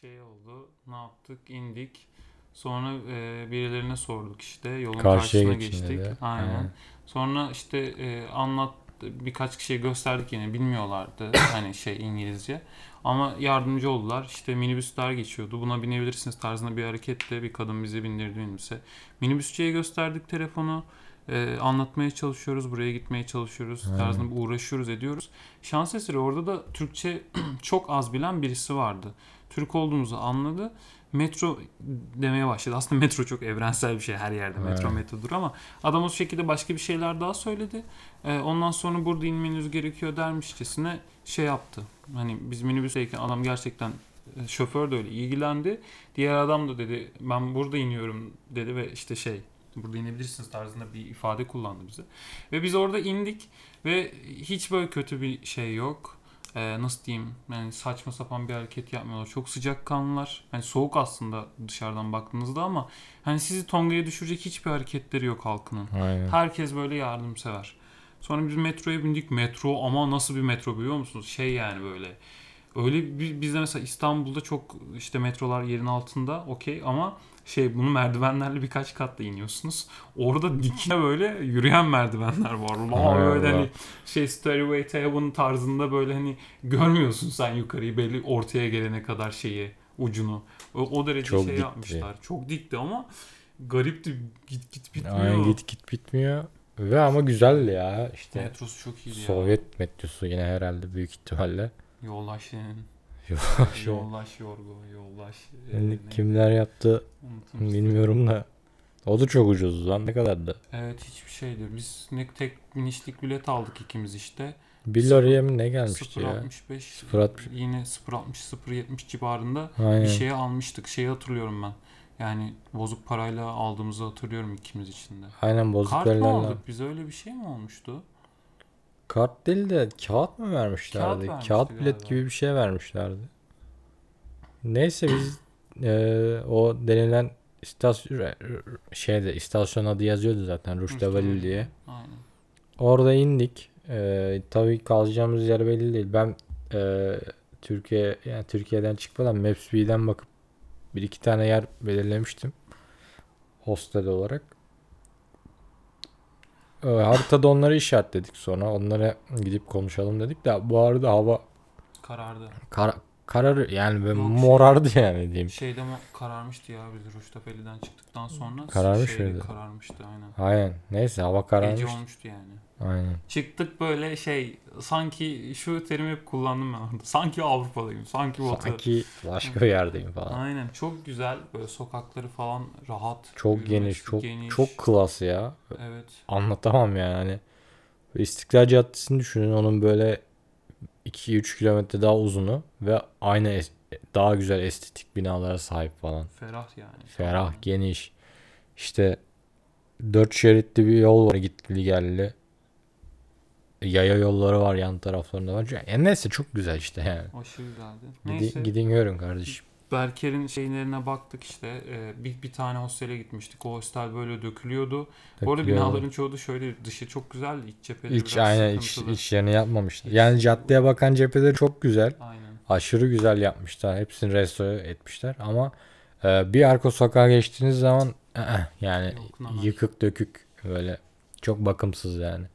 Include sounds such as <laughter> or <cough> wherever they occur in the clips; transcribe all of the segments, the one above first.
şey oldu. Ne yaptık? İndik. Sonra e, birilerine sorduk işte. Yolun Karşıya karşısına geçin geçtik. dedi. Aynen. Aynen. Sonra işte e, anlat birkaç kişiye gösterdik yine bilmiyorlardı <coughs> hani şey İngilizce. Ama yardımcı oldular. İşte minibüsler geçiyordu. Buna binebilirsiniz tarzında bir hareketle bir kadın bizi bindirdi minibüse. Minibüsçüye gösterdik telefonu. E, anlatmaya çalışıyoruz. Buraya gitmeye çalışıyoruz. Aynen. Tarzında uğraşıyoruz ediyoruz. Şans eseri orada da Türkçe <clears throat> çok az bilen birisi vardı. Türk olduğumuzu anladı. Metro demeye başladı. Aslında <laughs> metro çok evrensel bir şey her yerde. Metro Evet. metrodur ama adam o şekilde başka bir şeyler daha söyledi. Ee, ondan sonra burada inmeniz gerekiyor dermişçesine şey yaptı. Hani biz minibüsteyken adam gerçekten e, şoför de öyle ilgilendi. Diğer adam da dedi ben burada iniyorum dedi ve işte şey burada inebilirsiniz tarzında bir ifade kullandı bize. Ve biz orada indik ve hiç böyle kötü bir şey yok. Ee, nasıl diyeyim yani saçma sapan bir hareket yapmıyorlar. Çok sıcakkanlılar. Hani soğuk aslında dışarıdan baktığınızda ama hani sizi tongaya düşürecek hiçbir hareketleri yok halkının. Aynen. Herkes böyle yardımsever. Sonra biz metroya bindik. Metro ama nasıl bir metro biliyor musunuz? Şey yani böyle. Öyle bizde mesela İstanbul'da çok işte metrolar yerin altında okey ama şey bunu merdivenlerle birkaç katla iniyorsunuz. Orada dikine böyle yürüyen merdivenler var. Hay böyle hani şey Stairway to Heaven tarzında böyle hani görmüyorsun sen yukarıyı belli ortaya gelene kadar şeyi ucunu. O, o derece Çok şey dikti. yapmışlar. Çok dikti ama garipti. Git git bitmiyor. Aynen git git bitmiyor. Ve ama güzel ya işte. Metrosu çok iyiydi ya. Sovyet metrosu yine herhalde büyük ihtimalle. Senin. Yoldaş o. <laughs> Yoldaş Yorgo. Yoldaş. e, Yani kimler yaptı bilmiyorum da. O da çok ucuz lan ne kadardı? Evet hiçbir şeydi. Biz ne tek binişlik bilet aldık ikimiz işte. 1 liraya mı ne gelmişti ya? 0.65 0.60. yine 0.60 0.70 civarında Aynen. bir şeye almıştık. Şeyi hatırlıyorum ben. Yani bozuk parayla aldığımızı hatırlıyorum ikimiz için de. Aynen bozuk Kart mı aldık? Bize öyle bir şey mi olmuştu? Kart değil de kağıt mı vermişlerdi? Kağıt Kağıt, bilet galiba. gibi bir şey vermişlerdi. Neyse biz eee, o denilen istasyon şeyde istasyon adı yazıyordu zaten Ruştevalli diye. Aynen. Orada indik. Eee tabii kalacağımız yer belli değil. Ben eee, Türkiye yani Türkiye'den çıkmadan Maps.me'den bakıp bir iki tane yer belirlemiştim. Hostel olarak. Ee, haritada onları işaretledik sonra. Onlara gidip konuşalım dedik de bu arada hava Karardı. kar kararı yani böyle Yok, şey- morardı yani diyeyim. Şeyde mi kararmıştı ya biz Ruştafeli'den çıktıktan sonra. Kararmış şeyde mıydı? Kararmıştı aynen. Aynen. Neyse hava Gece kararmış. olmuştu yani. Aynen. Çıktık böyle şey sanki şu terimi hep kullandım ben orada. Sanki Avrupa'dayım. Sanki Batı. Sanki başka bir yerdeyim falan. Aynen çok güzel böyle sokakları falan rahat. Çok yürümesi geniş, çok geniş. çok klas ya. Evet. Anlatamam yani. Hani İstiklal Caddesi'ni düşünün. Onun böyle 2-3 kilometre daha uzunu ve aynı es- daha güzel estetik binalara sahip falan. Ferah yani. Ferah, geniş. İşte dört şeritli bir yol var gitli geldi. Yaya yolları var yan taraflarında var. Yani neyse çok güzel işte yani. Aşırı güzeldi. Gidin, Neyse. gidin görün kardeşim. Berker'in şeylerine baktık işte. Ee, bir, bir tane hostele gitmiştik. O hostel böyle dökülüyordu. Bu arada binaların çoğu da şöyle dışı çok güzeldi. İç cepheleri İç biraz aynen iç, sıkıntılı. içlerini yapmamışlar. İç- Yani caddeye bakan cepheleri çok güzel. Aynen. Aşırı güzel yapmışlar. Hepsini restore etmişler ama e, bir arka sokağa geçtiğiniz zaman ı-ı, yani Yok, yıkık dökük böyle çok bakımsız yani.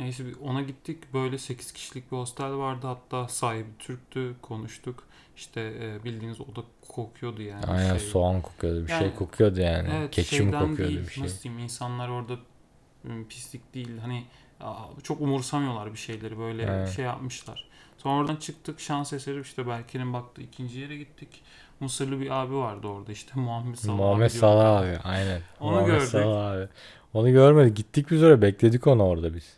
Neyse bir ona gittik. Böyle 8 kişilik bir hostel vardı. Hatta sahibi Türktü. Konuştuk. İşte e, bildiğiniz oda kokuyordu yani. Aynen Şey- soğan kokuyordu bir şey Yani, kokuyordu yani. Evet, Keçi mi kokuyordu değil, bir şey. Nasıl diyeyim insanlar orada pislik değil hani çok umursamıyorlar bir şeyleri böyle Evet. şey yapmışlar. Sonra oradan çıktık şans eseri işte Berke'nin baktığı ikinci yere gittik. Mısırlı bir abi vardı orada işte Muhammed Salah Muhammed abi. Salah abi aynen. Onu Muhammed gördük. Salah abi. Onu görmedik. Gittik biz oraya bekledik onu orada biz.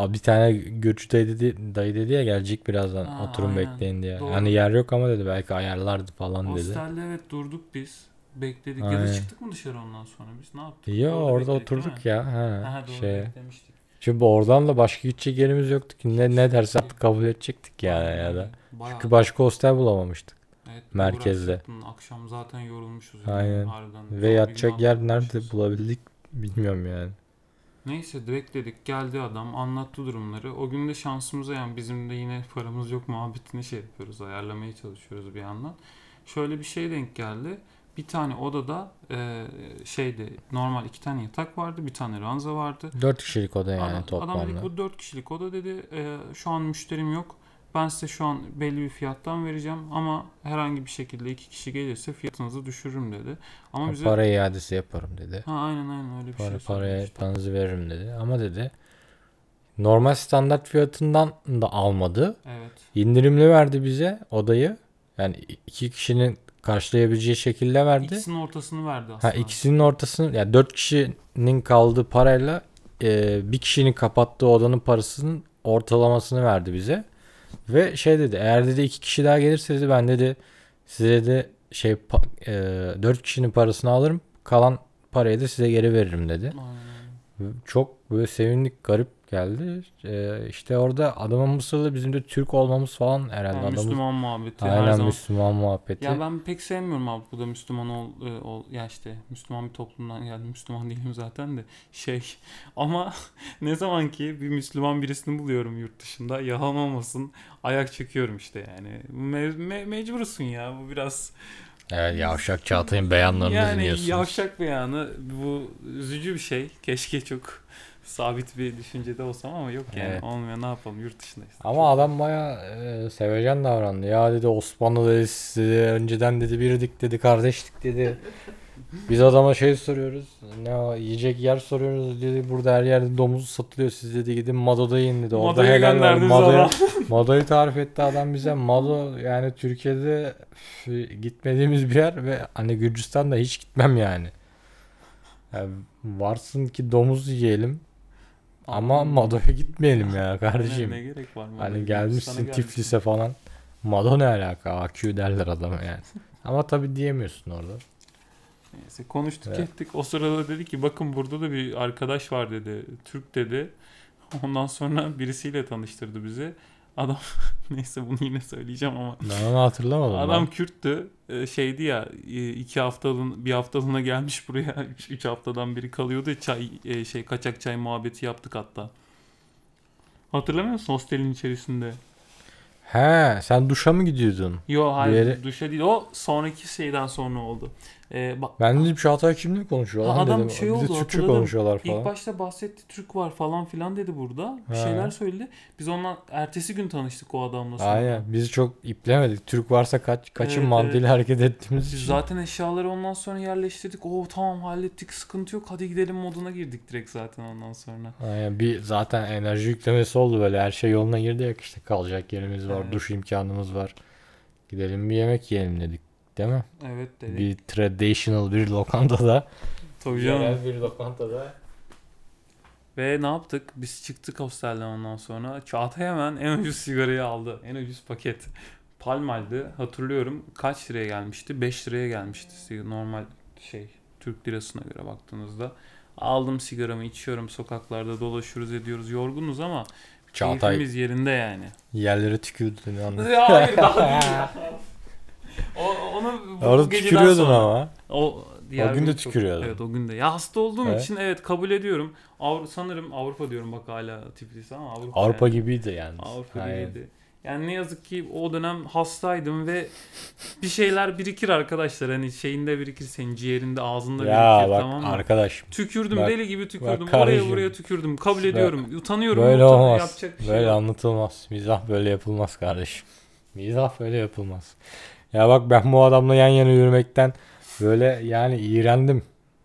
Abi bir tane Göçü dayı dedi, dayı dedi ya gelecek birazdan Ha, oturun aynen. bekleyin diye. Doğru. Hani yer yok ama dedi belki ayarlardı falan dedi. Hostelde evet durduk biz. Bekledik ya Aynen. da çıktık mı dışarı ondan sonra biz ne yaptık? Ya orada bekledik, değil oturduk ya. Ha, Aha, doğru şey. beklemiştik. Çünkü oradan da başka gidecek yerimiz yoktu ki. Ne, ne derse kabul edecektik yani Aynen ya da. Bayağı- Çünkü başka hostel bulamamıştık. evet, merkezde. uğraştık. Akşam zaten yorulmuşuz. yani Aynen. harbiden. Ve yatacak yer nerede bulabildik bilmiyorum yani. Neyse direkt dedik geldi adam anlattı durumları. O gün de şansımıza yani bizim de yine paramız yok muhabbetini şey yapıyoruz ayarlamaya çalışıyoruz bir yandan. Şöyle bir şey denk geldi. Bir tane odada e, şeyde normal iki tane yatak vardı bir tane ranza vardı. 4 kişilik oda yani adam, adam toplamda. dedi ki bu 4 kişilik oda dedi e, şu an müşterim yok. Ben size şu an belli bir fiyattan vereceğim ama herhangi bir şekilde iki kişi gelirse fiyatınızı düşürürüm dedi. Ama bize Para iadesi yaparım dedi. ha aynen aynen öyle bir Para, şey paraya paranızı veririm dedi. Ama dedi normal standart fiyatından da almadı. Evet. İndirimli verdi bize odayı. Yani iki kişinin karşılayabileceği şekilde verdi. İkisinin ortasını verdi Ha aslında. ikisinin ortasını yani dört kişinin kaldığı parayla e, bir kişinin kapattığı odanın parasının ortalamasını verdi bize. Ve şey dedi eğer dedi iki kişi daha gelirse dedi ben dedi size de şey e, dört kişinin parasını alırım kalan parayı da size geri veririm dedi. Aynen. Çok böyle sevindik garip geldi. E, işte orada adamın Mısırlı bizim de Türk olmamız falan herhalde. Yani adamın, Müslüman muhabbeti her aynen zaman. Müslüman muhabbeti. Ya ben pek sevmiyorum abi burada Müslüman ol, e, ol ya işte Müslüman bir toplumdan geldim. Müslüman <laughs> değilim zaten de şey <laughs> ama <laughs> ne zaman ki bir Müslüman birisini buluyorum yurt dışında yalan olmasın ayak çekiyorum işte yani. Me- me- mecbursun ya bu biraz Evet Yavşak Çağatay'ın beyanlarını yani dinliyorsunuz. yavşak beyanı bu üzücü bir şey. Keşke çok sabit bir düşüncede olsam ama yok yani Evet. olmuyor ne yapalım yurt dışındayız. Ama adam baya e, sevecen davrandı. Ya dedi Osmanlı dedi, dedi önceden dedi birdik dedi kardeşlik dedi. Biz adama şey soruyoruz. Ne o, yiyecek yer soruyoruz dedi. Burada her yerde domuz satılıyor. Siz dedi gidin Mado'da yiyin dedi. Orada Modaya helal var. ama. <laughs> Mado'yu tarif etti adam bize. Mado yani Türkiye'de gitmediğimiz bir yer ve hani Gürcistan'da hiç gitmem yani. Yani varsın ki domuz yiyelim. Ama Mado'ya gitmeyelim ya kardeşim. Ne gerek var? Hani Sana gelmişsin. Tiflis'e falan. Mado ne alaka? AQ derler adama yani. <laughs> Ama tabii diyemiyorsun orada. Neyse konuştuk Evet. ettik. O sırada dedi ki bakın burada da bir arkadaş var dedi. Türk dedi. <laughs> Ondan sonra birisiyle tanıştırdı bizi. Adam <laughs> neyse bunu yine söyleyeceğim ama Ben onu hatırlamadım. adam lan. Kürttü. Ee, şeydi ya e, iki haftalığın bir haftalığına gelmiş buraya. <laughs> Üç, üç haftadan biri kalıyordu. Çay e, şey kaçak çay muhabbeti yaptık hatta. Hatırlamıyor musun hostelin içerisinde? He sen duşa mı gidiyordun? Yo hayır Diğeri- duşa değil. O sonraki şeyden sonra oldu. Ee, bak Ben dedim Çağatay kimle konuşuyor lan adam dedim. şey bir de oldu, Türkçe konuşuyorlar falan. İlk başta bahsetti Türk var falan filan dedi burada. Bir Ha. şeyler söyledi. Biz ondan ertesi gün tanıştık o adamla sonra. Aynen. Biz çok iplemedik. Türk varsa kaç kaçın Evet, mantığıyla evet. hareket ettiğimiz Biz için. zaten eşyaları ondan sonra yerleştirdik. Oo tamam hallettik sıkıntı yok hadi gidelim moduna girdik direkt zaten ondan sonra. Aynen. Bir zaten enerji yüklemesi oldu böyle. Her şey yoluna girdi ya işte kalacak yerimiz var. Evet. Duş imkanımız var. Gidelim bir yemek yiyelim dedik. Değil mi? Evet dedik. Bir traditional bir lokantada. Tabii canım. Yerel bir lokantada. Ve ne yaptık? Biz çıktık hostelden ondan sonra. Çağatay hemen en ucuz sigarayı aldı. En ucuz paket. Palmal'dı. Hatırlıyorum. Kaç liraya gelmişti? 5 liraya gelmişti. Normal şey Türk lirasına göre baktığınızda. Aldım sigaramı içiyorum sokaklarda dolaşıyoruz ediyoruz yorgunuz ama Çağatay keyfimiz yerinde yani. yerlere tükürdü. ne anladın? <laughs> Hayır daha değil. <laughs> O, onu bu Orada geceden tükürüyordun sonra- ama. O diğer O gün de çok- tükürüyordun. Evet o gün de. Ya hasta olduğum Evet. için evet kabul ediyorum. Avru sanırım Avrupa diyorum bak hala Tiflis ama Avrupa. Avrupa yani. gibiydi yani. Avrupa Aynen. gibiydi. Yani ne yazık ki o dönem hastaydım ve bir şeyler birikir arkadaşlar. Hani şeyinde birikir senin ciğerinde ağzında Ya birikir bak tamam mı? arkadaş Tükürdüm Bak- deli gibi tükürdüm. Oraya buraya tükürdüm. Kabul ediyorum. Utanıyorum. böyle utan- olmaz. Yapacak bir şey Böyle yok. anlatılmaz. Mizah böyle yapılmaz kardeşim. Mizah böyle yapılmaz. Ya bak ben bu adamla yan yana yürümekten böyle yani iğrendim.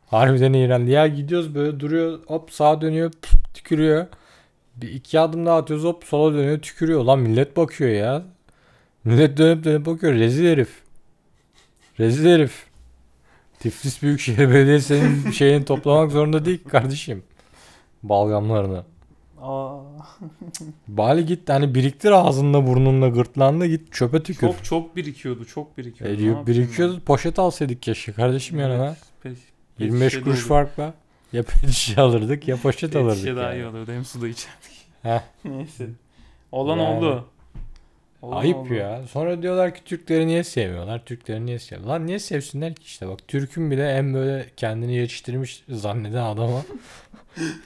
Harbiden iğrendi. Ya gidiyoruz böyle duruyor hop sağa dönüyor pf, tükürüyor. Bir iki adım daha atıyoruz hop sola dönüyor tükürüyor. Lan millet bakıyor ya. Millet dönüp dönüp bakıyor. Rezil herif. Rezil herif. Tiflis Büyükşehir Belediyesi'nin şeyini toplamak zorunda değil kardeşim. Balgamlarını. Aa, <laughs> Bari git hani biriktir ağzında burnunla gırtlağında git çöpe tükür. çok çok birikiyordu. Çok E, birikiyordu. Ne yapayım birikiyordu poşet alsaydık keşke kardeşim ben? yanına. Evet, peş- peş 25 şişe kuruş farkla. Ya <laughs> pet şişe alırdık ya poşet Pet alırdık. şişe daha iyi yani. olurdu. Hem su da içerdik. Heh. <laughs> Neyse. Olan Yani. oldu. Olan Ayıp oldu. ya. Sonra diyorlar ki Türkleri niye sevmiyorlar? Türkleri niye sevmiyorlar? Lan niye sevsinler ki işte bak Türk'ün bile en böyle kendini yetiştirmiş zanneden adama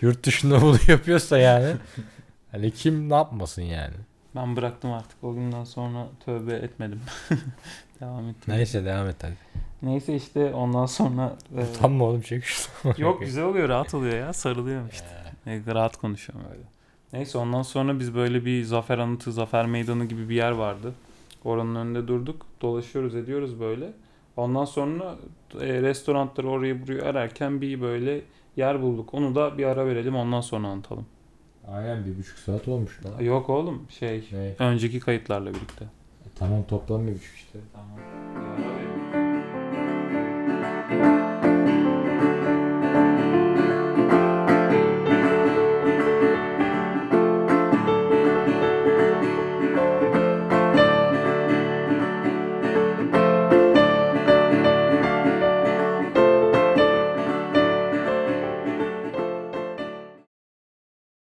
Yurt dışında bunu <laughs> yapıyorsa yani. Hani kim ne yapmasın yani. Ben bıraktım artık. O günden sonra tövbe etmedim. <laughs> Devam ettim. Neyse devam et hadi. Neyse işte ondan sonra e, Tam mı oğlum çek şunu. yok güzel oluyor rahat oluyor ya sarılıyorum işte. E, rahat konuşuyorum öyle. Neyse ondan sonra biz böyle bir zafer anıtı, zafer meydanı gibi bir yer vardı. Oranın önünde durduk. Dolaşıyoruz ediyoruz böyle. Ondan sonra e, restoranları orayı burayı ararken bir böyle yer bulduk. Onu da bir ara verelim ondan sonra anlatalım. Aynen bir buçuk saat olmuş lan. Yok oğlum şey Ne? önceki kayıtlarla birlikte. Tamam toplam bir buçuk işte. Tamam.